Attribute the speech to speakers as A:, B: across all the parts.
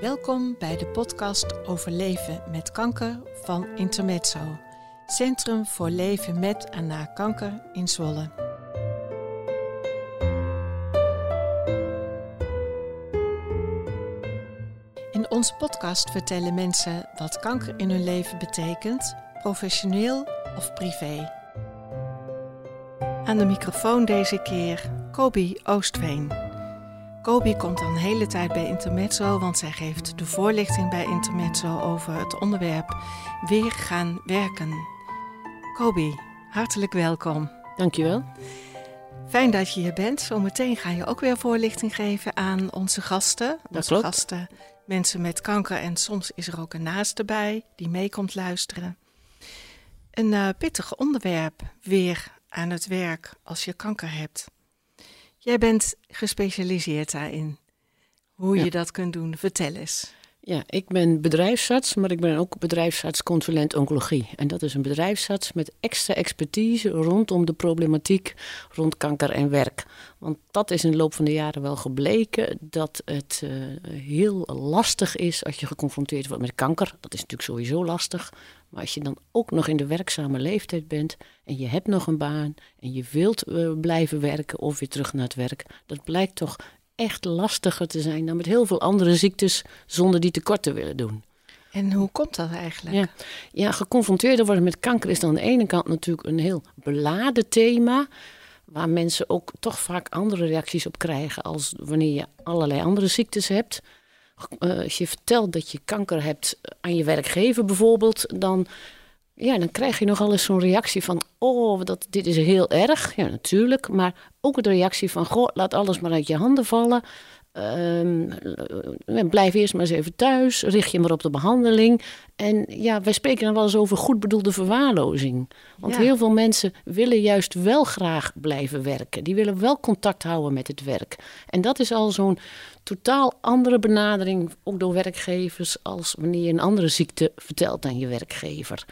A: Welkom bij de podcast over leven met kanker van Intermezzo, Centrum voor Leven met en na kanker in Zwolle. In onze podcast vertellen mensen wat kanker in hun leven betekent, professioneel of privé. Aan de microfoon deze keer Kobi Oostveen. Kobi komt al een hele tijd bij Intermezzo, want zij geeft de voorlichting bij Intermezzo over het onderwerp weer gaan werken. Kobi, hartelijk welkom.
B: Dankjewel.
A: Fijn dat je hier bent. Zometeen ga je ook weer voorlichting geven aan onze gasten.
B: Dat
A: onze
B: klopt.
A: gasten, mensen met kanker en soms is er ook een naaste bij die mee komt luisteren. Een eh, pittig onderwerp, weer aan het werk als je kanker hebt. Jij bent gespecialiseerd daarin. Hoe
B: Ja.
A: je dat kunt doen, vertel eens.
B: Ja, ik ben bedrijfsarts, maar ik ben ook bedrijfsarts-consulent oncologie. En dat is een bedrijfsarts met extra expertise rondom de problematiek rond kanker en werk. Want dat is in de loop van de jaren wel gebleken dat het eh, heel lastig is als je geconfronteerd wordt met kanker. Dat is natuurlijk sowieso lastig. Maar als je dan ook nog in de werkzame leeftijd bent en je hebt nog een baan en je wilt eh, blijven werken of weer terug naar het werk, dat blijkt toch echt lastiger te zijn dan met heel veel andere ziektes zonder die tekort te willen doen.
A: En hoe komt dat eigenlijk?
B: Ja, ja geconfronteerd worden met kanker is dan aan de ene kant natuurlijk een heel beladen thema. Waar mensen ook toch vaak andere reacties op krijgen als wanneer je allerlei andere ziektes hebt. Eh, als je vertelt dat je kanker hebt aan je werkgever bijvoorbeeld, dan, ja, dan krijg je nogal eens zo'n reactie van: Oh, dat, dit is heel erg. Ja, natuurlijk. Maar ook de reactie van: Goh, laat alles maar uit je handen vallen. Ehm, eh, blijf eerst maar eens even thuis. Richt je maar op de behandeling. En ja, wij spreken dan wel eens over goed bedoelde verwaarlozing. Want
A: Ja.
B: heel veel mensen willen juist wel graag blijven werken. Die willen wel contact houden met het werk. En dat is al zo'n totaal andere benadering, ook door werkgevers, als wanneer je een andere ziekte vertelt aan je werkgever.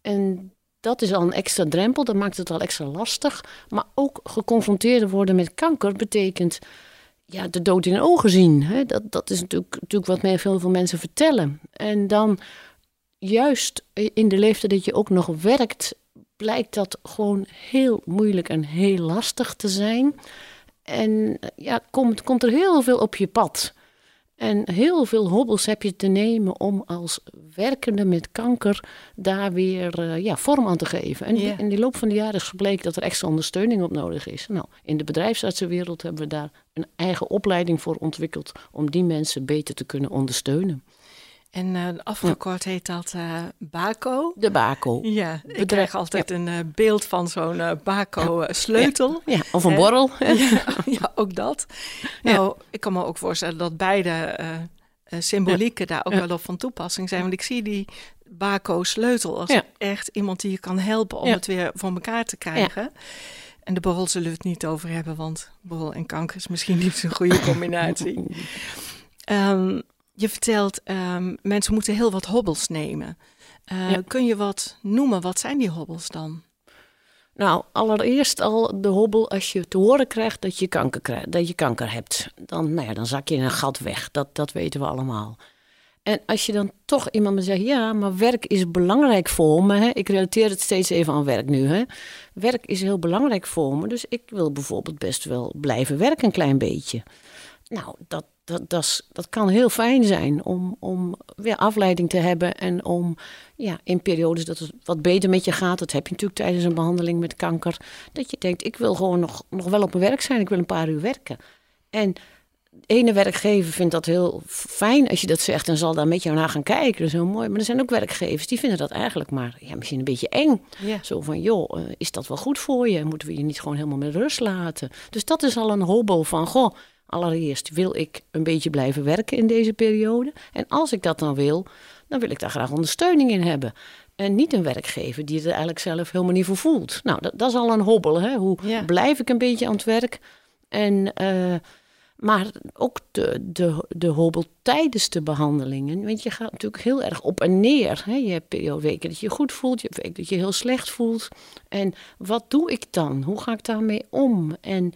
B: En dat is al een extra drempel, dat maakt het al extra lastig. Maar ook geconfronteerd worden met kanker betekent ja, de dood in ogen zien. Hè? Dat, dat is natuurlijk, natuurlijk wat mij veel, veel mensen vertellen. En dan juist in de leeftijd dat je ook nog werkt, blijkt dat gewoon heel moeilijk en heel lastig te zijn. En ja, komt, komt er heel veel op je pad. En heel veel hobbels heb je te nemen om als werkende met kanker daar weer eh, ja, vorm aan te geven. En
A: Ja.
B: in de loop van de jaren is gebleken dat er extra ondersteuning op nodig is. Nou, in de bedrijfsartsenwereld hebben we daar een eigen opleiding voor ontwikkeld om die mensen beter te kunnen ondersteunen.
A: En eh, afgekort heet dat eh BACO.
B: De BACO.
A: Ja, ik
B: Bedrijf-
A: krijg altijd een eh, beeld van zo'n BACO-sleutel.
B: Ja, of een borrel.
A: Ja, ook dat. Nou, ik kan me ook voorstellen dat beide symbolieken daar ook wel op van toepassing zijn. Want ik zie die Baco-sleutel als echt iemand die je kan helpen om het weer voor elkaar te krijgen. En de borrel zullen we het niet over hebben, want borrel en kanker is misschien niet zo'n goede combinatie. Ehm, je vertelt, ehm, mensen moeten heel wat hobbels nemen. Eh,
B: Ja.
A: Kun je wat noemen? Wat zijn die hobbels dan?
B: Nou, allereerst al de hobbel als je te horen krijgt dat je kanker, krijgt, dat je kanker hebt. Dan, nou ja, dan zak je in een gat weg. Dat, dat weten we allemaal. En als je dan toch iemand me zegt, ja, maar werk is belangrijk voor me. Hè? Ik relateer het steeds even aan werk nu. Hè? Werk is heel belangrijk voor me. Dus ik wil bijvoorbeeld best wel blijven werken een klein beetje. Nou, dat, dat, dat, dat kan heel fijn zijn om, om weer afleiding te hebben. En om ja, in periodes dat het wat beter met je gaat. Dat heb je natuurlijk tijdens een behandeling met kanker. Dat je denkt, ik wil gewoon nog, nog wel op mijn werk zijn. Ik wil een paar uur werken. En de ene werkgever vindt dat heel fijn als je dat zegt en zal daar met jou naar gaan kijken. Dat is heel mooi. Maar er zijn ook werkgevers die vinden dat eigenlijk maar ja, misschien een beetje eng.
A: Ja.
B: Zo van, joh, eh, is dat wel goed voor je? Moeten we je niet gewoon helemaal met rust laten? Dus dat is al een hobbel van, goh, allereerst wil ik een beetje blijven werken in deze periode. En als ik dat dan wil, dan wil ik daar graag ondersteuning in hebben. En niet een werkgever die het er eigenlijk zelf helemaal niet voor voelt. Nou, dat, dat is al een hobbel. Hè? Hoe
A: Ja.
B: blijf ik een beetje aan het werk? En, eh, maar ook de, de, de hobbel tijdens de behandelingen. Want je gaat natuurlijk heel erg op en neer. Hè? Je hebt periode weken dat je je goed voelt, je hebt weken dat je heel slecht voelt. En wat doe ik dan? Hoe ga ik daarmee om? En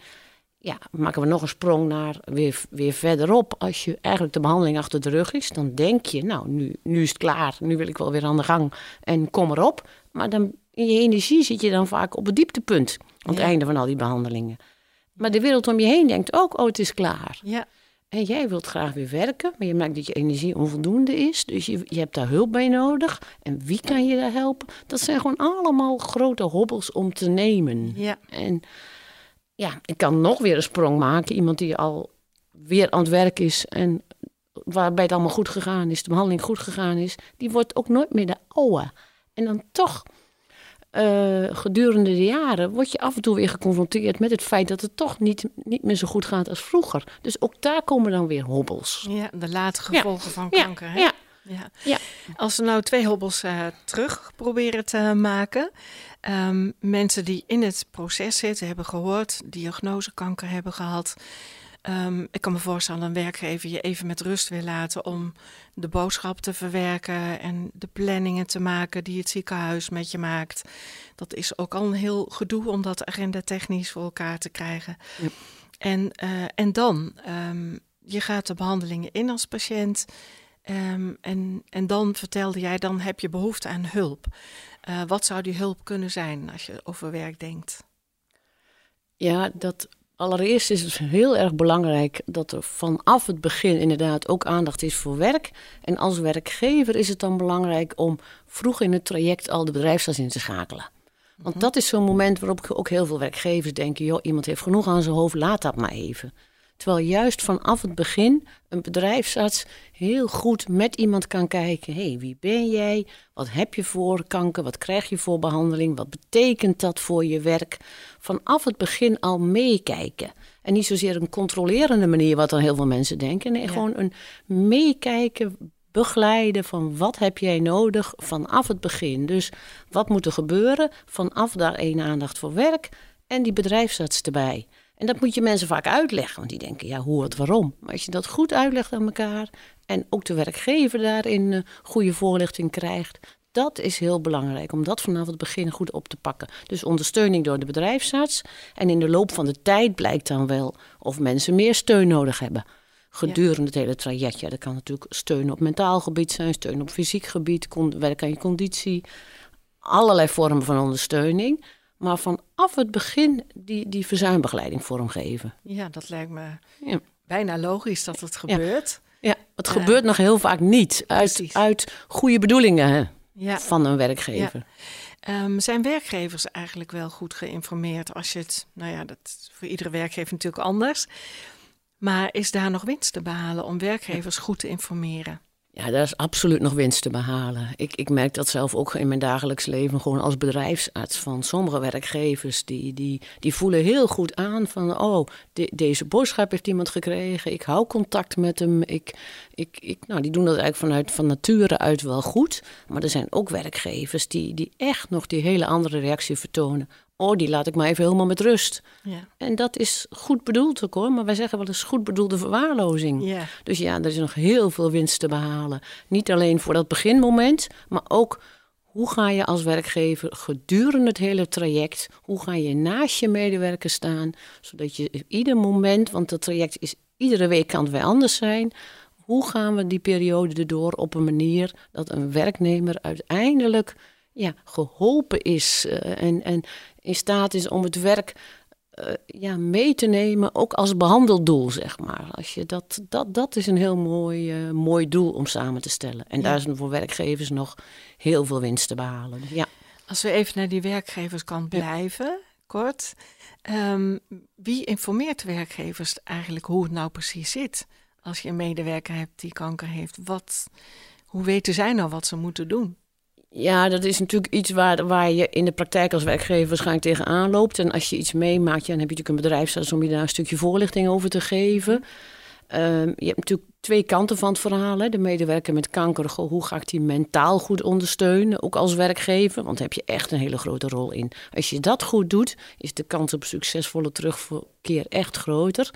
B: ja, maken we nog een sprong naar weer, weer verderop. Als je eigenlijk de behandeling achter de rug is, dan denk je, nou, nu, nu is het klaar, nu wil ik wel weer aan de gang en kom erop. Maar dan in je energie zit je dan vaak op het dieptepunt aan het
A: Ja.
B: einde van al die behandelingen. Maar de wereld om je heen denkt ook, oh, het is klaar.
A: Ja,
B: En jij wilt graag weer werken, maar je merkt dat je energie onvoldoende is. Dus je, je hebt daar hulp bij nodig. En wie kan je daar helpen? Dat zijn gewoon allemaal grote hobbels om te nemen.
A: ja,
B: En ja, ik kan nog weer een sprong maken. Iemand die al weer aan het werk is en waarbij het allemaal goed gegaan is, de behandeling goed gegaan is, die wordt ook nooit meer de oude. En dan toch, eh, gedurende de jaren, word je af en toe weer geconfronteerd met het feit dat het toch niet, niet meer zo goed gaat als vroeger. Dus ook daar komen dan weer hobbels.
A: ja, de late gevolgen van
B: Ja,
A: kanker. hè?
B: ja.
A: Ja.
B: Ja.
A: Als we nou twee hobbels eh, terug proberen te maken. ehm, mensen die in het proces zitten, hebben gehoord, diagnose kanker hebben gehad. Ehm, ik kan me voorstellen dat een werkgever je even met rust wil laten om de boodschap te verwerken en de planningen te maken die het ziekenhuis met je maakt. Dat is ook al een heel gedoe om dat agenda technisch voor elkaar te krijgen.
B: Ja.
A: En, eh, en dan, ehm, je gaat de behandelingen in als patiënt. Ehm, en, en dan vertelde jij, dan heb je behoefte aan hulp. Eh, wat zou die hulp kunnen zijn als je over werk denkt?
B: Ja, dat allereerst is het heel erg belangrijk dat er vanaf het begin inderdaad ook aandacht is voor werk. En als werkgever is het dan belangrijk om vroeg in het traject al de bedrijfsarts in te schakelen. Want dat is zo'n moment waarop ook heel veel werkgevers denken: joh, iemand heeft genoeg aan zijn hoofd, laat dat maar even. Terwijl juist vanaf het begin een bedrijfsarts heel goed met iemand kan kijken. Hé, hey, wie ben jij? Wat heb je voor kanker? Wat krijg je voor behandeling? Wat betekent dat voor je werk? Vanaf het begin al meekijken. En niet zozeer een controlerende manier, wat dan heel veel mensen denken. Nee,
A: Ja.
B: gewoon een meekijken, begeleiden van wat heb jij nodig vanaf het begin. Dus wat moet er gebeuren? Vanaf daar één aandacht voor werk en die bedrijfsarts erbij. En dat moet je mensen vaak uitleggen, want die denken, ja, hoe, wat, waarom. Maar als je dat goed uitlegt aan elkaar en ook de werkgever daarin eh, goede voorlichting krijgt, dat is heel belangrijk om dat vanaf het begin goed op te pakken. Dus ondersteuning door de bedrijfsarts. En in de loop van de tijd blijkt dan wel of mensen meer steun nodig hebben. Gedurende het hele traject. Ja, dat kan natuurlijk steun op mentaal gebied zijn, steun op fysiek gebied, werk aan je conditie. Allerlei vormen van ondersteuning. Maar vanaf het begin die, die verzuimbegeleiding vormgeven.
A: Ja, dat lijkt me
B: Ja.
A: bijna logisch dat het gebeurt.
B: Ja, het gebeurt nog heel vaak niet. Uit, uit goede bedoelingen
A: Ja.
B: van een werkgever.
A: Ehm, zijn werkgevers eigenlijk wel goed geïnformeerd als je het, nou ja, dat is voor iedere werkgever natuurlijk anders. Maar is daar nog winst te behalen om werkgevers goed te informeren?
B: Ja, daar is absoluut nog winst te behalen. Ik, ik merk dat zelf ook in mijn dagelijks leven, gewoon als bedrijfsarts. Van sommige werkgevers die, die, die voelen heel goed aan van, oh, de- deze boodschap heeft iemand gekregen. Ik hou contact met hem. Ik, ik, ik, nou, die doen dat eigenlijk vanuit van nature uit wel goed. Maar er zijn ook werkgevers die, die echt nog die hele andere reactie vertonen. Oh, die laat ik maar even helemaal met rust.
A: Ja.
B: En dat is goed bedoeld ook hoor. Maar wij zeggen wel eens goed bedoelde verwaarlozing.
A: Ja.
B: Dus ja, er is nog heel veel winst te behalen. Niet alleen voor dat beginmoment, maar ook hoe ga je als werkgever gedurende het hele traject, hoe ga je naast je medewerker staan, zodat je ieder moment, want dat traject is iedere week kan het weer anders zijn, hoe gaan we die periode erdoor op een manier dat een werknemer uiteindelijk ja, geholpen is eh, en, en in staat is om het werk eh, ja, mee te nemen, ook als behandeldoel, zeg maar. Als je dat, dat, dat is een heel mooi, eh, mooi doel om samen te stellen. En
A: Ja.
B: daar is voor werkgevers nog heel veel winst te behalen. Ja.
A: Als we even naar die werkgeverskant blijven, kort. Ehm, wie informeert werkgevers eigenlijk hoe het nou precies zit? Als je een medewerker hebt die kanker heeft, wat, hoe weten zij nou wat ze moeten doen?
B: Ja, dat is natuurlijk iets waar, waar je in de praktijk als werkgever waarschijnlijk tegenaan loopt. En als je iets meemaakt, dan heb je natuurlijk een bedrijfsarts om je daar een stukje voorlichting over te geven. Ehm, je hebt natuurlijk twee kanten van het verhaal. Hè. De medewerker met kanker, hoe ga ik die mentaal goed ondersteunen, ook als werkgever? Want daar heb je echt een hele grote rol in. Als je dat goed doet, is de kans op succesvolle terugkeer echt groter.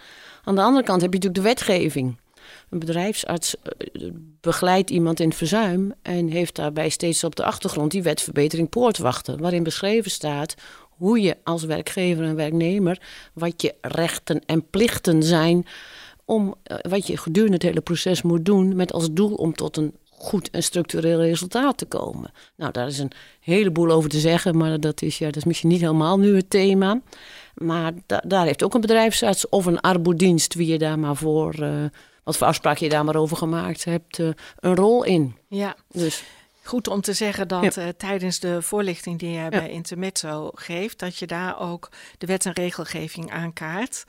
B: Aan de andere kant heb je natuurlijk de wetgeving. Een bedrijfsarts eh, begeleidt iemand in het verzuim en heeft daarbij steeds op de achtergrond die wetverbetering poortwachten, waarin beschreven staat hoe je als werkgever en werknemer, wat je rechten en plichten zijn, om eh, wat je gedurende het hele proces moet doen, met als doel om tot een goed en structureel resultaat te komen. Nou, daar is een heleboel over te zeggen, maar dat is, ja, dat is misschien niet helemaal nu het thema. Maar da daar heeft ook een bedrijfsarts of een arbodienst, wie je daar maar voor, uh, wat voor afspraak je daar maar over gemaakt hebt, uh, een rol in.
A: Ja. Dus. Goed om te zeggen dat ja. uh, tijdens de voorlichting die je ja. bij Intermezzo geeft, dat je daar ook de wet en regelgeving aankaart.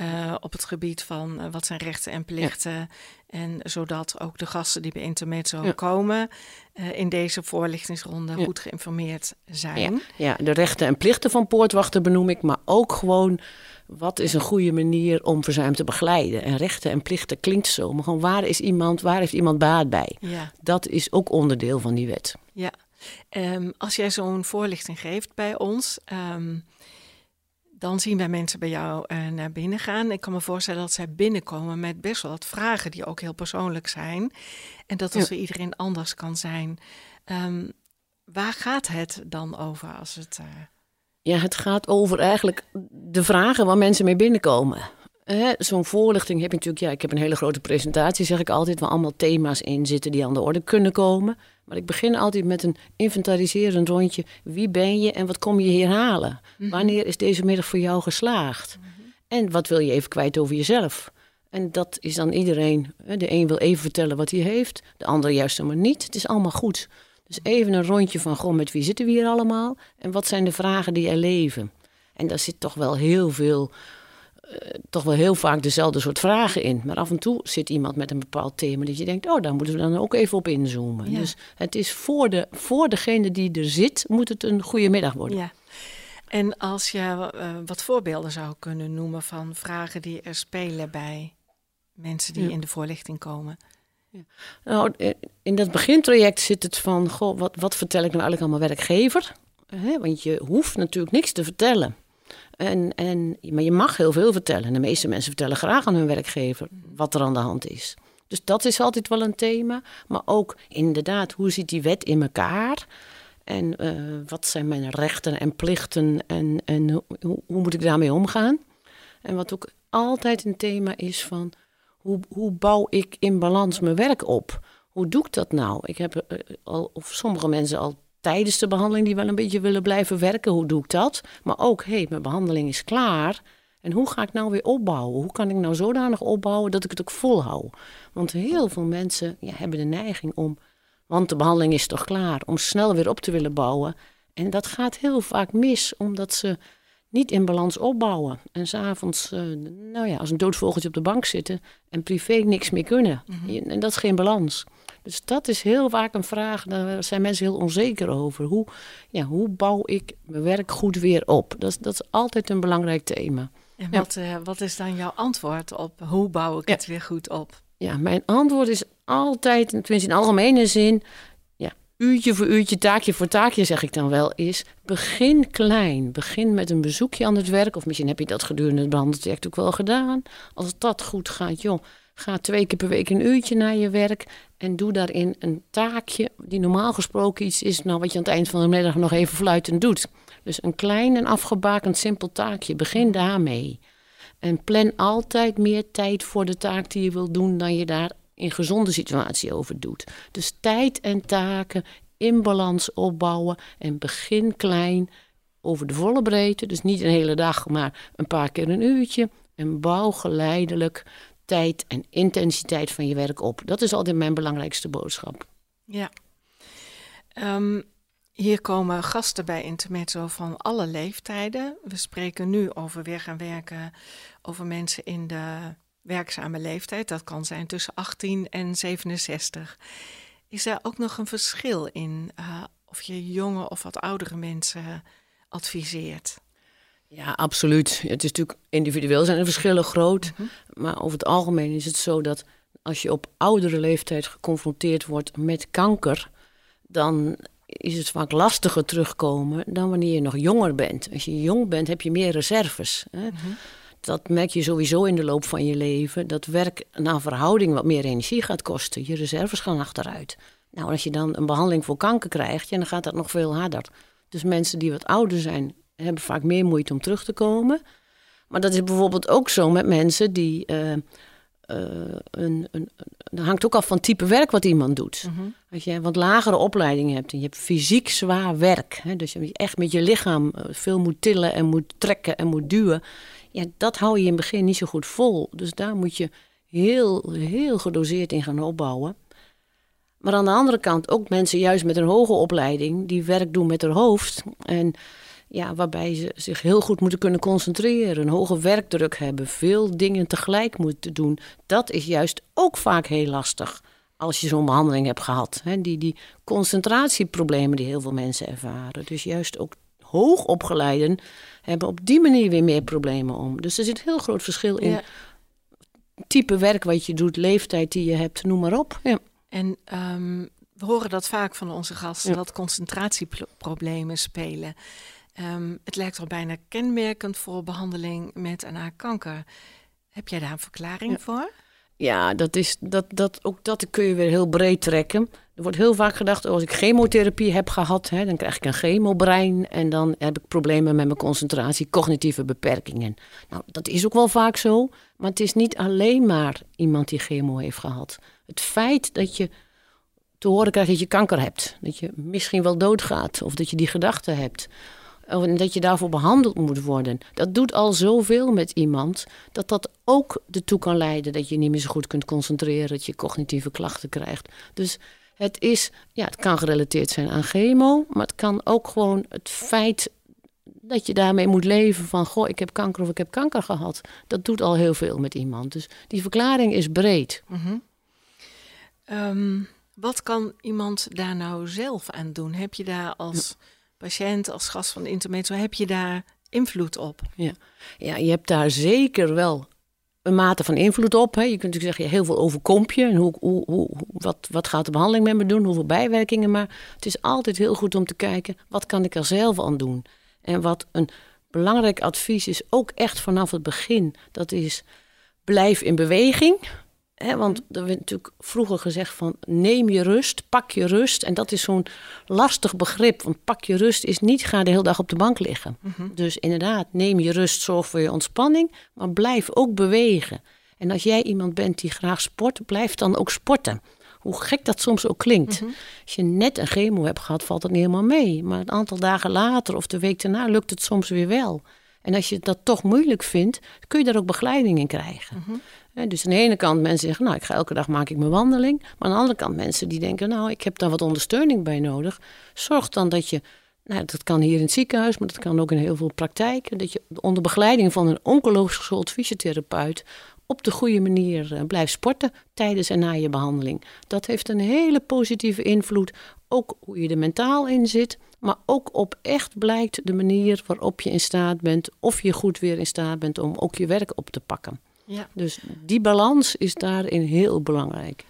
A: Uh, op het gebied van uh, wat zijn rechten en plichten. Ja. En zodat ook de gasten die bij Intermezzo ja. komen uh, in deze voorlichtingsronde ja. goed geïnformeerd zijn.
B: Ja. de rechten en plichten van poortwachten benoem ik, maar ook gewoon wat is een goede manier om verzuim te begeleiden. En rechten en plichten klinkt zo, maar gewoon waar is iemand, waar heeft iemand baat bij? Dat is ook onderdeel van die wet.
A: Ja, um, als jij zo'n voorlichting geeft bij ons. Um, dan zien wij mensen bij jou uh, naar binnen gaan. Ik kan me voorstellen dat zij binnenkomen met best wel wat vragen die ook heel persoonlijk zijn. En dat het ja. voor iedereen anders kan zijn. Um, waar gaat het dan over als het. Uh...
B: Ja, het gaat over eigenlijk de vragen waar mensen mee binnenkomen. Zo'n voorlichting heb je natuurlijk, ja, ik heb een hele grote presentatie, zeg ik altijd, waar allemaal thema's in zitten die aan de orde kunnen komen. Maar ik begin altijd met een inventariserend rondje. Wie ben je en wat kom je hier halen? -hmm. Wanneer is deze middag voor jou geslaagd? -hmm. En wat wil je even kwijt over jezelf? En dat is dan iedereen. De een wil even vertellen wat hij heeft, de ander juist helemaal niet. Het is allemaal goed. Dus even een rondje van, goh, met wie zitten we hier allemaal? En wat zijn de vragen die er leven? En daar zit toch wel heel veel toch wel heel vaak dezelfde soort vragen in. Maar af en toe zit iemand met een bepaald thema dat je denkt, oh, daar moeten we dan ook even op inzoomen. Ja. Dus het is voor, de, voor degene die er zit, moet het een goede middag worden.
A: Ja. En als je uh, wat voorbeelden zou kunnen noemen van vragen die er spelen bij mensen die ja. in de voorlichting komen.
B: Ja. Nou, in dat begintraject zit het van, goh, wat, wat vertel ik nou eigenlijk aan mijn werkgever? He, want je hoeft natuurlijk niks te vertellen. En, en, maar je mag heel veel vertellen. De meeste mensen vertellen graag aan hun werkgever wat er aan de hand is. Dus dat is altijd wel een thema. Maar ook inderdaad, hoe zit die wet in elkaar? En uh, wat zijn mijn rechten en plichten en, en hoe, hoe, moet ik daarmee omgaan? En wat ook altijd een thema is van hoe, hoe bouw ik in balans mijn werk op? Hoe doe ik dat nou? Ik heb uh, al, of sommige mensen al tijdens de behandeling die wel een beetje willen blijven werken. Hoe doe ik dat? Maar ook, hé, hey, mijn behandeling is klaar. En hoe ga ik nou weer opbouwen? Hoe kan ik nou zodanig opbouwen dat ik het ook volhoud? Want heel veel mensen ja, hebben de neiging om, want de behandeling is toch klaar, om snel weer op te willen bouwen. En dat gaat heel vaak mis, omdat ze niet in balans opbouwen. En s'avonds, uh, nou ja, als een doodvogeltje op de bank zitten en privé niks meer kunnen. Mm -hmm. En dat is geen balans. Dus dat is heel vaak een vraag, daar zijn mensen heel onzeker over. Hoe, ja, hoe bouw ik mijn werk goed weer op? Dat, is, dat is altijd een belangrijk thema.
A: En wat, ja. uh, wat is dan jouw antwoord op hoe bouw ik ja. het weer goed op?
B: Ja, mijn antwoord is altijd, tenminste in algemene zin, ja, uurtje voor uurtje, taakje voor taakje zeg ik dan wel, is begin klein. Begin met een bezoekje aan het werk. Of misschien heb je dat gedurende het behandeltraject ook wel gedaan. Als dat goed gaat, joh, Ga twee keer per week een uurtje naar je werk en doe daarin een taakje die normaal gesproken iets is nou, wat je aan het eind van de middag nog even fluitend doet. Dus een klein en afgebakend simpel taakje. Begin daarmee. En plan altijd meer tijd voor de taak die je wilt doen dan je daar in gezonde situatie over doet. Dus tijd en taken in balans opbouwen en begin klein over de volle breedte. Dus niet een hele dag, maar een paar keer een uurtje. En bouw geleidelijk tijd en intensiteit van je werk op. Dat is altijd mijn belangrijkste boodschap.
A: Ja. Um, hier komen gasten bij Intermezzo van alle leeftijden. We spreken nu over weer gaan werken over mensen in de werkzame leeftijd. Dat kan zijn tussen 18 en 67. Is er ook nog een verschil in uh, of je jonge of wat oudere mensen adviseert?
B: Ja, absoluut. Het is natuurlijk individueel zijn de verschillen groot. Mm -hmm. Maar over het algemeen is het zo dat als je op oudere leeftijd geconfronteerd wordt met kanker, dan is het vaak lastiger terugkomen dan wanneer je nog jonger bent. Als je jong bent, heb je meer reserves. Hè? Mm -hmm. Dat merk je sowieso in de loop van je leven. Dat werk naar verhouding wat meer energie gaat kosten. Je reserves gaan achteruit. Nou, als je dan een behandeling voor kanker krijgt, ja, dan gaat dat nog veel harder. Dus mensen die wat ouder zijn, hebben vaak meer moeite om terug te komen. Maar dat is bijvoorbeeld ook zo met mensen die. Uh, een, een, dat hangt ook af van het type werk wat iemand doet.
A: Mhm.
B: Als je wat lagere opleiding hebt en je hebt fysiek zwaar werk, hè, dus je echt met je lichaam veel moet tillen en moet trekken en moet duwen, ja, dat hou je in het begin niet zo goed vol. Dus daar moet je heel, heel gedoseerd in gaan opbouwen. Maar aan de andere kant ook mensen juist met een hoge opleiding die werk doen met hun hoofd. En ja, waarbij ze zich heel goed moeten kunnen concentreren, een hoge werkdruk hebben, veel dingen tegelijk moeten doen. Dat is juist ook vaak heel lastig als je zo'n behandeling hebt gehad. Hè? Die, die concentratieproblemen die heel veel mensen ervaren. Dus juist ook hoogopgeleiden hebben op die manier weer meer problemen om. Dus er zit een heel groot verschil in type werk wat je doet, leeftijd die je hebt, noem maar op. Ja.
A: En ehm, we horen dat vaak van onze gasten, dat concentratieproblemen spelen. Ehm, het lijkt al bijna kenmerkend voor behandeling met en na kanker. Heb jij daar een verklaring voor?
B: Ja, dat is, dat, dat, ook dat kun je weer heel breed trekken. Er wordt heel vaak gedacht, oh, als ik chemotherapie heb gehad, hè, dan krijg ik een chemobrein en dan heb ik problemen met mijn concentratie, cognitieve beperkingen. Nou, dat is ook wel vaak zo, maar het is niet alleen maar iemand die chemo heeft gehad. Het feit dat je te horen krijgt dat je kanker hebt, dat je misschien wel doodgaat of dat je die gedachten hebt, en dat je daarvoor behandeld moet worden. Dat doet al zoveel met iemand dat dat ook ertoe kan leiden dat je niet meer zo goed kunt concentreren, dat je cognitieve klachten krijgt. Dus het is, ja, het kan gerelateerd zijn aan chemo, maar het kan ook gewoon het feit dat je daarmee moet leven van, goh, ik heb kanker of ik heb kanker gehad. Dat doet al heel veel met iemand. Dus die verklaring is breed.
A: Mhm. Ehm, wat kan iemand daar nou zelf aan doen? Heb je daar als patiënt, als gast van de intermezzo, heb je daar invloed op?
B: Ja, ja je hebt daar zeker wel een mate van invloed op. Hè. Je kunt natuurlijk zeggen, heel veel overkomt je. En hoe, hoe, hoe, wat, wat gaat de behandeling met me doen? Hoeveel bijwerkingen? Maar het is altijd heel goed om te kijken, wat kan ik er zelf aan doen? En wat een belangrijk advies is, ook echt vanaf het begin, dat is blijf in beweging want er werd natuurlijk vroeger gezegd van neem je rust, pak je rust. En dat is zo'n lastig begrip. Want pak je rust is niet ga de hele dag op de bank liggen.
A: Mhm.
B: Dus inderdaad, neem je rust, zorg voor je ontspanning. Maar blijf ook bewegen. En als jij iemand bent die graag sport, blijf dan ook sporten. Hoe gek dat soms ook klinkt.
A: Mhm.
B: Als je net een chemo hebt gehad, valt dat niet helemaal mee. Maar een aantal dagen later of de week daarna lukt het soms weer wel. En als je dat toch moeilijk vindt, kun je daar ook begeleiding in krijgen.
A: Mhm
B: dus aan de ene kant mensen zeggen, nou, ik ga elke dag maak ik mijn wandeling. Maar aan de andere kant mensen die denken, nou, ik heb daar wat ondersteuning bij nodig. Zorg dan dat je, nou, dat kan hier in het ziekenhuis, maar dat kan ook in heel veel praktijken. Dat je onder begeleiding van een oncologisch geschoold fysiotherapeut op de goede manier uh, blijft sporten tijdens en na je behandeling. Dat heeft een hele positieve invloed, ook hoe je er mentaal in zit, maar ook op echt blijkt de manier waarop je in staat bent, of je goed weer in staat bent om ook je werk op te pakken.
A: Ja.
B: Dus die balans is daarin heel belangrijk.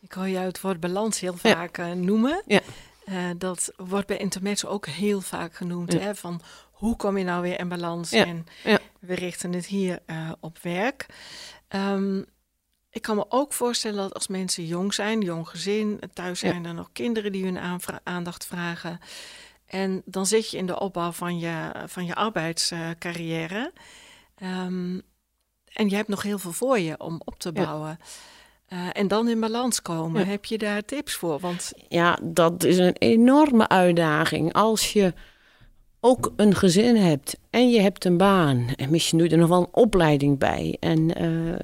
A: Ik hoor jou het woord balans heel vaak eh, noemen.
B: Ja.
A: Uh, dat wordt bij intermezzo ook heel vaak genoemd. Hè? Van hoe kom je nou weer in balans?
B: Ja.
A: En we richten het hier uh, op werk. Um, ik kan me ook voorstellen dat als mensen jong zijn, jong gezin, thuis zijn er nog kinderen die hun aandacht vragen. En dan zit je in de opbouw van je, van je arbeidscarrière. Um, en je hebt nog heel veel voor je om op te bouwen. Ja. Uh, en dan in balans komen. Ja. Heb je daar tips voor? Want...
B: Ja, dat is een enorme uitdaging. Als je ook een gezin hebt en je hebt een baan en misschien doe je er nog wel een opleiding bij en uh,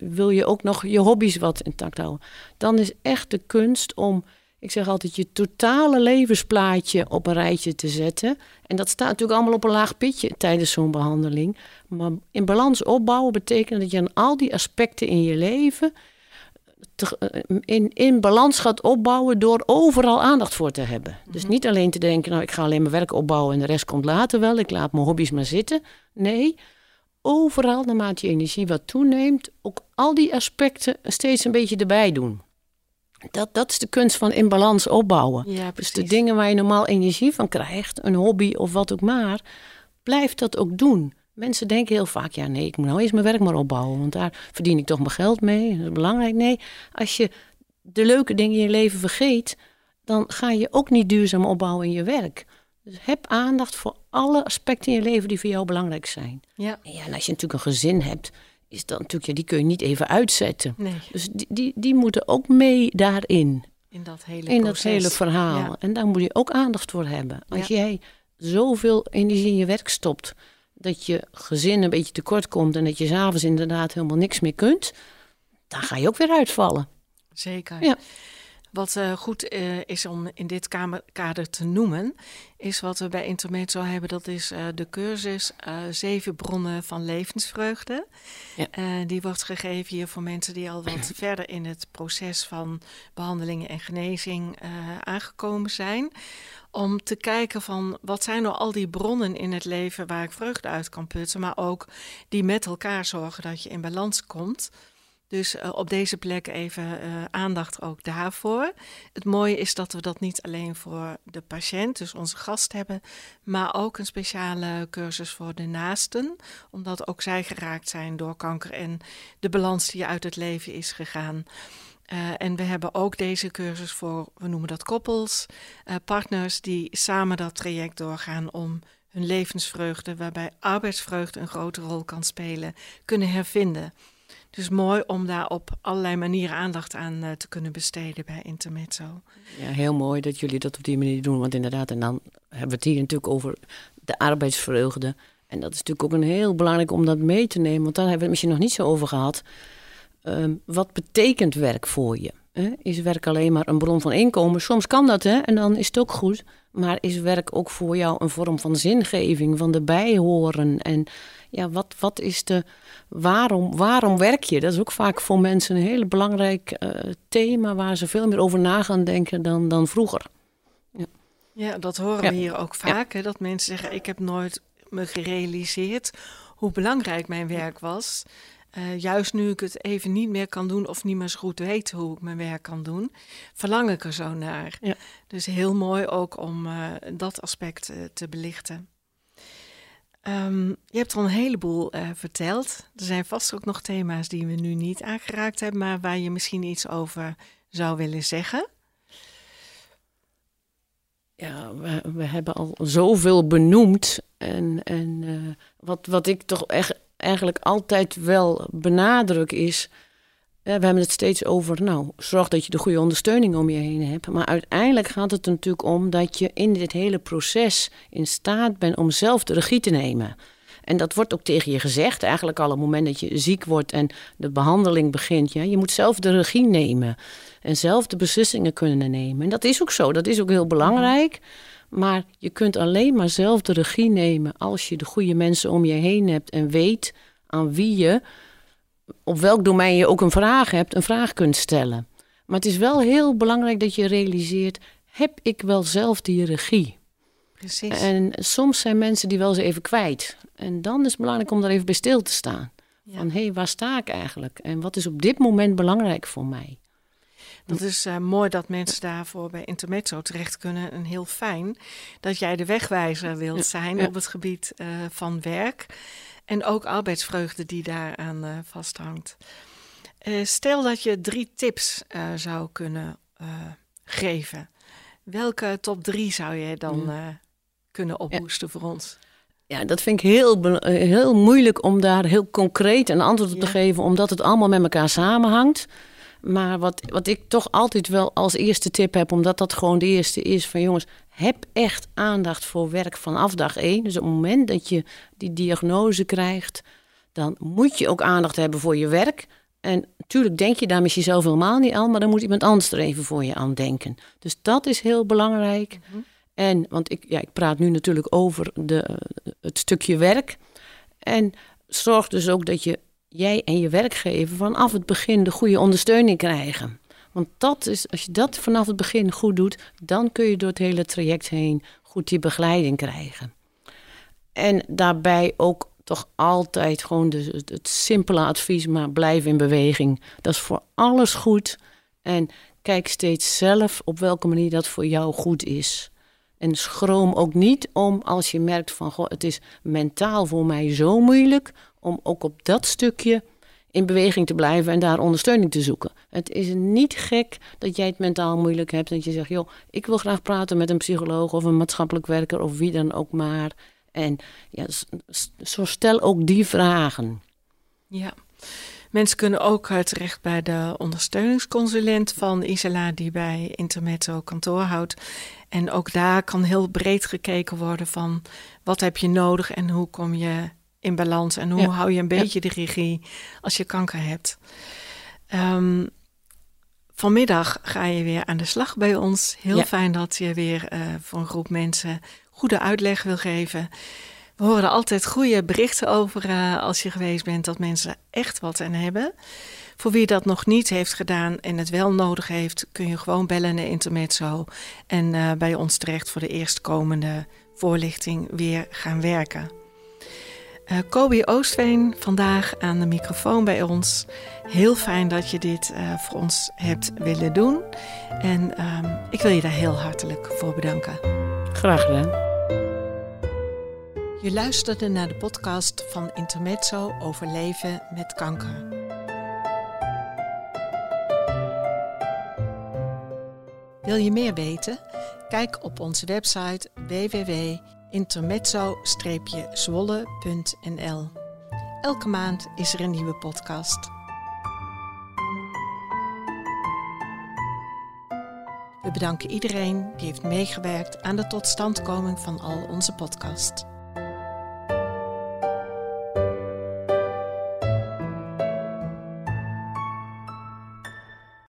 B: wil je ook nog je hobby's wat intact houden, dan is echt de kunst om ik zeg altijd je totale levensplaatje op een rijtje te zetten. En dat staat natuurlijk allemaal op een laag pitje tijdens zo'n behandeling. Maar in balans opbouwen betekent dat je aan al die aspecten in je leven te, in, in balans gaat opbouwen door overal aandacht voor te hebben. Dus niet alleen te denken, nou ik ga alleen mijn werk opbouwen en de rest komt later wel. Ik laat mijn hobby's maar zitten. Nee, overal naarmate je energie wat toeneemt, ook al die aspecten steeds een beetje erbij doen. Dat, dat is de kunst van in balans opbouwen.
A: Ja,
B: dus de dingen waar je normaal energie van krijgt, een hobby of wat ook maar, blijf dat ook doen. Mensen denken heel vaak, ja nee, ik moet nou eerst mijn werk maar opbouwen, want daar verdien ik toch mijn geld mee. Dat is belangrijk. Nee, als je de leuke dingen in je leven vergeet, dan ga je ook niet duurzaam opbouwen in je werk. Dus heb aandacht voor alle aspecten in je leven die voor jou belangrijk zijn.
A: Ja.
B: En, ja, en als je natuurlijk een gezin hebt, is dat natuurlijk, ja, die kun je niet even uitzetten.
A: Nee,
B: Dus die, die, die moeten ook mee daarin,
A: in dat hele
B: in dat hele verhaal.
A: Ja.
B: En daar moet je ook aandacht voor hebben. Als
A: Ja.
B: jij zoveel energie in je werk stopt, dat je gezin een beetje tekort komt en dat je s'avonds inderdaad helemaal niks meer kunt, dan ga je ook weer uitvallen.
A: Zeker.
B: Ja.
A: Wat eh, goed eh, is om in dit kamer, kader te noemen, is wat we bij Intermezzo hebben. Dat is eh, de cursus Zeven Bronnen van Levensvreugde.
B: Ja.
A: Die wordt gegeven hier voor mensen die al wat verder in het proces van behandelingen en genezing aangekomen zijn. Om te kijken van wat zijn nou al die bronnen in het leven waar ik vreugde uit kan putten, maar ook die met elkaar zorgen dat je in balans komt. Dus eh, op deze plek even eh, aandacht ook daarvoor. Het mooie is dat we dat niet alleen voor de patiënt, dus onze gast hebben, maar ook een speciale cursus voor de naasten, omdat ook zij geraakt zijn door kanker en de balans die uit het leven is gegaan. Eh, en we hebben ook deze cursus voor, we noemen dat koppels, partners die samen dat traject doorgaan om hun levensvreugde, waarbij arbeidsvreugde een grote rol kan spelen, kunnen hervinden. Dus mooi om daar op allerlei manieren aandacht aan eh, te kunnen besteden bij Intermezzo.
B: Ja, heel mooi dat jullie dat op die manier doen. Want inderdaad, en dan hebben we het hier natuurlijk over de arbeidsvreugde. En dat is natuurlijk ook een heel belangrijk om dat mee te nemen. Want daar hebben we het misschien nog niet zo over gehad. Ehm, wat betekent werk voor je? Hè? Is werk alleen maar een bron van inkomen? Soms kan dat, hè? En dan is het ook goed. Maar is werk ook voor jou een vorm van zingeving, van erbij horen? En ja, wat, wat is de. Waarom, waarom werk je? Dat is ook vaak voor mensen een heel belangrijk eh, thema waar ze veel meer over na gaan denken dan, dan vroeger.
A: Ja, dat horen
B: Ja.
A: we hier ook vaak. Hè, dat mensen zeggen, ik heb nooit me gerealiseerd hoe belangrijk mijn werk was. Eh, juist nu ik het even niet meer kan doen of niet meer zo goed weet hoe ik mijn werk kan doen, verlang ik er zo naar.
B: Ja.
A: Dus heel mooi ook om eh, dat aspect te belichten. Ehm, je hebt al een heleboel eh, verteld. Er zijn vast ook nog thema's die we nu niet aangeraakt hebben, maar waar je misschien iets over zou willen zeggen.
B: Ja, we, hebben al zoveel benoemd. En, en eh, wat, wat ik toch echt, eigenlijk altijd wel benadruk is. Eh, we hebben het steeds over, nou, zorg dat je de goede ondersteuning om je heen hebt. Maar uiteindelijk gaat het er natuurlijk om dat je in dit hele proces in staat bent om zelf de regie te nemen. En dat wordt ook tegen je gezegd, eigenlijk al op het moment dat je ziek wordt en de behandeling begint. Ja, je moet zelf de regie nemen en zelf de beslissingen kunnen nemen. En dat is ook zo, dat is ook heel belangrijk. Maar je kunt alleen maar zelf de regie nemen als je de goede mensen om je heen hebt en weet aan wie je, op welk domein je ook een vraag hebt, een vraag kunt stellen. Maar het is wel heel belangrijk dat je realiseert, heb ik wel zelf die regie?
A: Precies.
B: En soms zijn mensen die wel eens even kwijt. En dan is het belangrijk om daar even bij stil te staan.
A: Ja.
B: Van hé, hey, waar sta ik eigenlijk? En wat is op dit moment belangrijk voor mij?
A: Dat is eh, mooi dat mensen daarvoor bij Intermezzo terecht kunnen. En heel fijn dat jij de wegwijzer wilt zijn
B: ja.
A: op het gebied eh, van werk. En ook arbeidsvreugde die daaraan eh vasthangt. Stel dat je drie tips zou kunnen geven. Welke top drie zou je dan kunnen ophoesten voor ons?
B: Ja, dat vind ik heel, heel moeilijk om daar heel concreet een antwoord op te geven, omdat het allemaal met elkaar samenhangt. Maar wat, wat ik toch altijd wel als eerste tip heb, omdat dat gewoon de eerste is van jongens, heb echt aandacht voor werk vanaf dag één. Dus op het moment dat je die diagnose krijgt, dan moet je ook aandacht hebben voor je werk. En natuurlijk denk je daar met jezelf helemaal niet aan, maar dan moet iemand anders er even voor je aan denken. Dus dat is heel belangrijk. En, want ik, ja, ik praat nu natuurlijk over de, het stukje werk. En zorg dus ook dat je, jij en je werkgever vanaf het begin de goede ondersteuning krijgen. Want dat is, als je dat vanaf het begin goed doet, dan kun je door het hele traject heen goed die begeleiding krijgen. En daarbij ook toch altijd gewoon de, het, simpele advies, maar blijf in beweging. Dat is voor alles goed. En kijk steeds zelf op welke manier dat voor jou goed is. En schroom ook niet om als je merkt van, goh, het is mentaal voor mij zo moeilijk om ook op dat stukje in beweging te blijven en daar ondersteuning te zoeken. Het is niet gek dat jij het mentaal moeilijk hebt. Dat je zegt, joh, ik wil graag praten met een psycholoog of een maatschappelijk werker of wie dan ook maar. En ja, zo stel ook die vragen.
A: Ja. Mensen kunnen ook terecht bij de ondersteuningsconsulent van Isela, die bij Intermezzo kantoor houdt. En ook daar kan heel breed gekeken worden van wat heb je nodig en hoe kom je in balans en hoe hou je een beetje de regie als je kanker hebt. Um, vanmiddag ga je weer aan de slag bij ons. Heel fijn dat je weer uh, voor een groep mensen goede uitleg wil geven. We horen altijd goede berichten over uh, als je geweest bent dat mensen echt wat aan hebben. Voor wie dat nog niet heeft gedaan en het wel nodig heeft, kun je gewoon bellen naar Intermezzo en uh, bij ons terecht voor de eerstkomende voorlichting weer gaan werken. Uh, Kobi Oostveen vandaag aan de microfoon bij ons. Heel fijn dat je dit uh, voor ons hebt willen doen. En um, ik wil je daar heel hartelijk voor bedanken.
B: Graag gedaan.
A: Je luisterde naar de podcast van Intermezzo over leven met kanker. Wil je meer weten? Kijk op onze website www.intermezzo-zwolle.nl. Elke maand is er een nieuwe podcast. We bedanken iedereen die heeft meegewerkt aan de totstandkoming van al onze podcasts.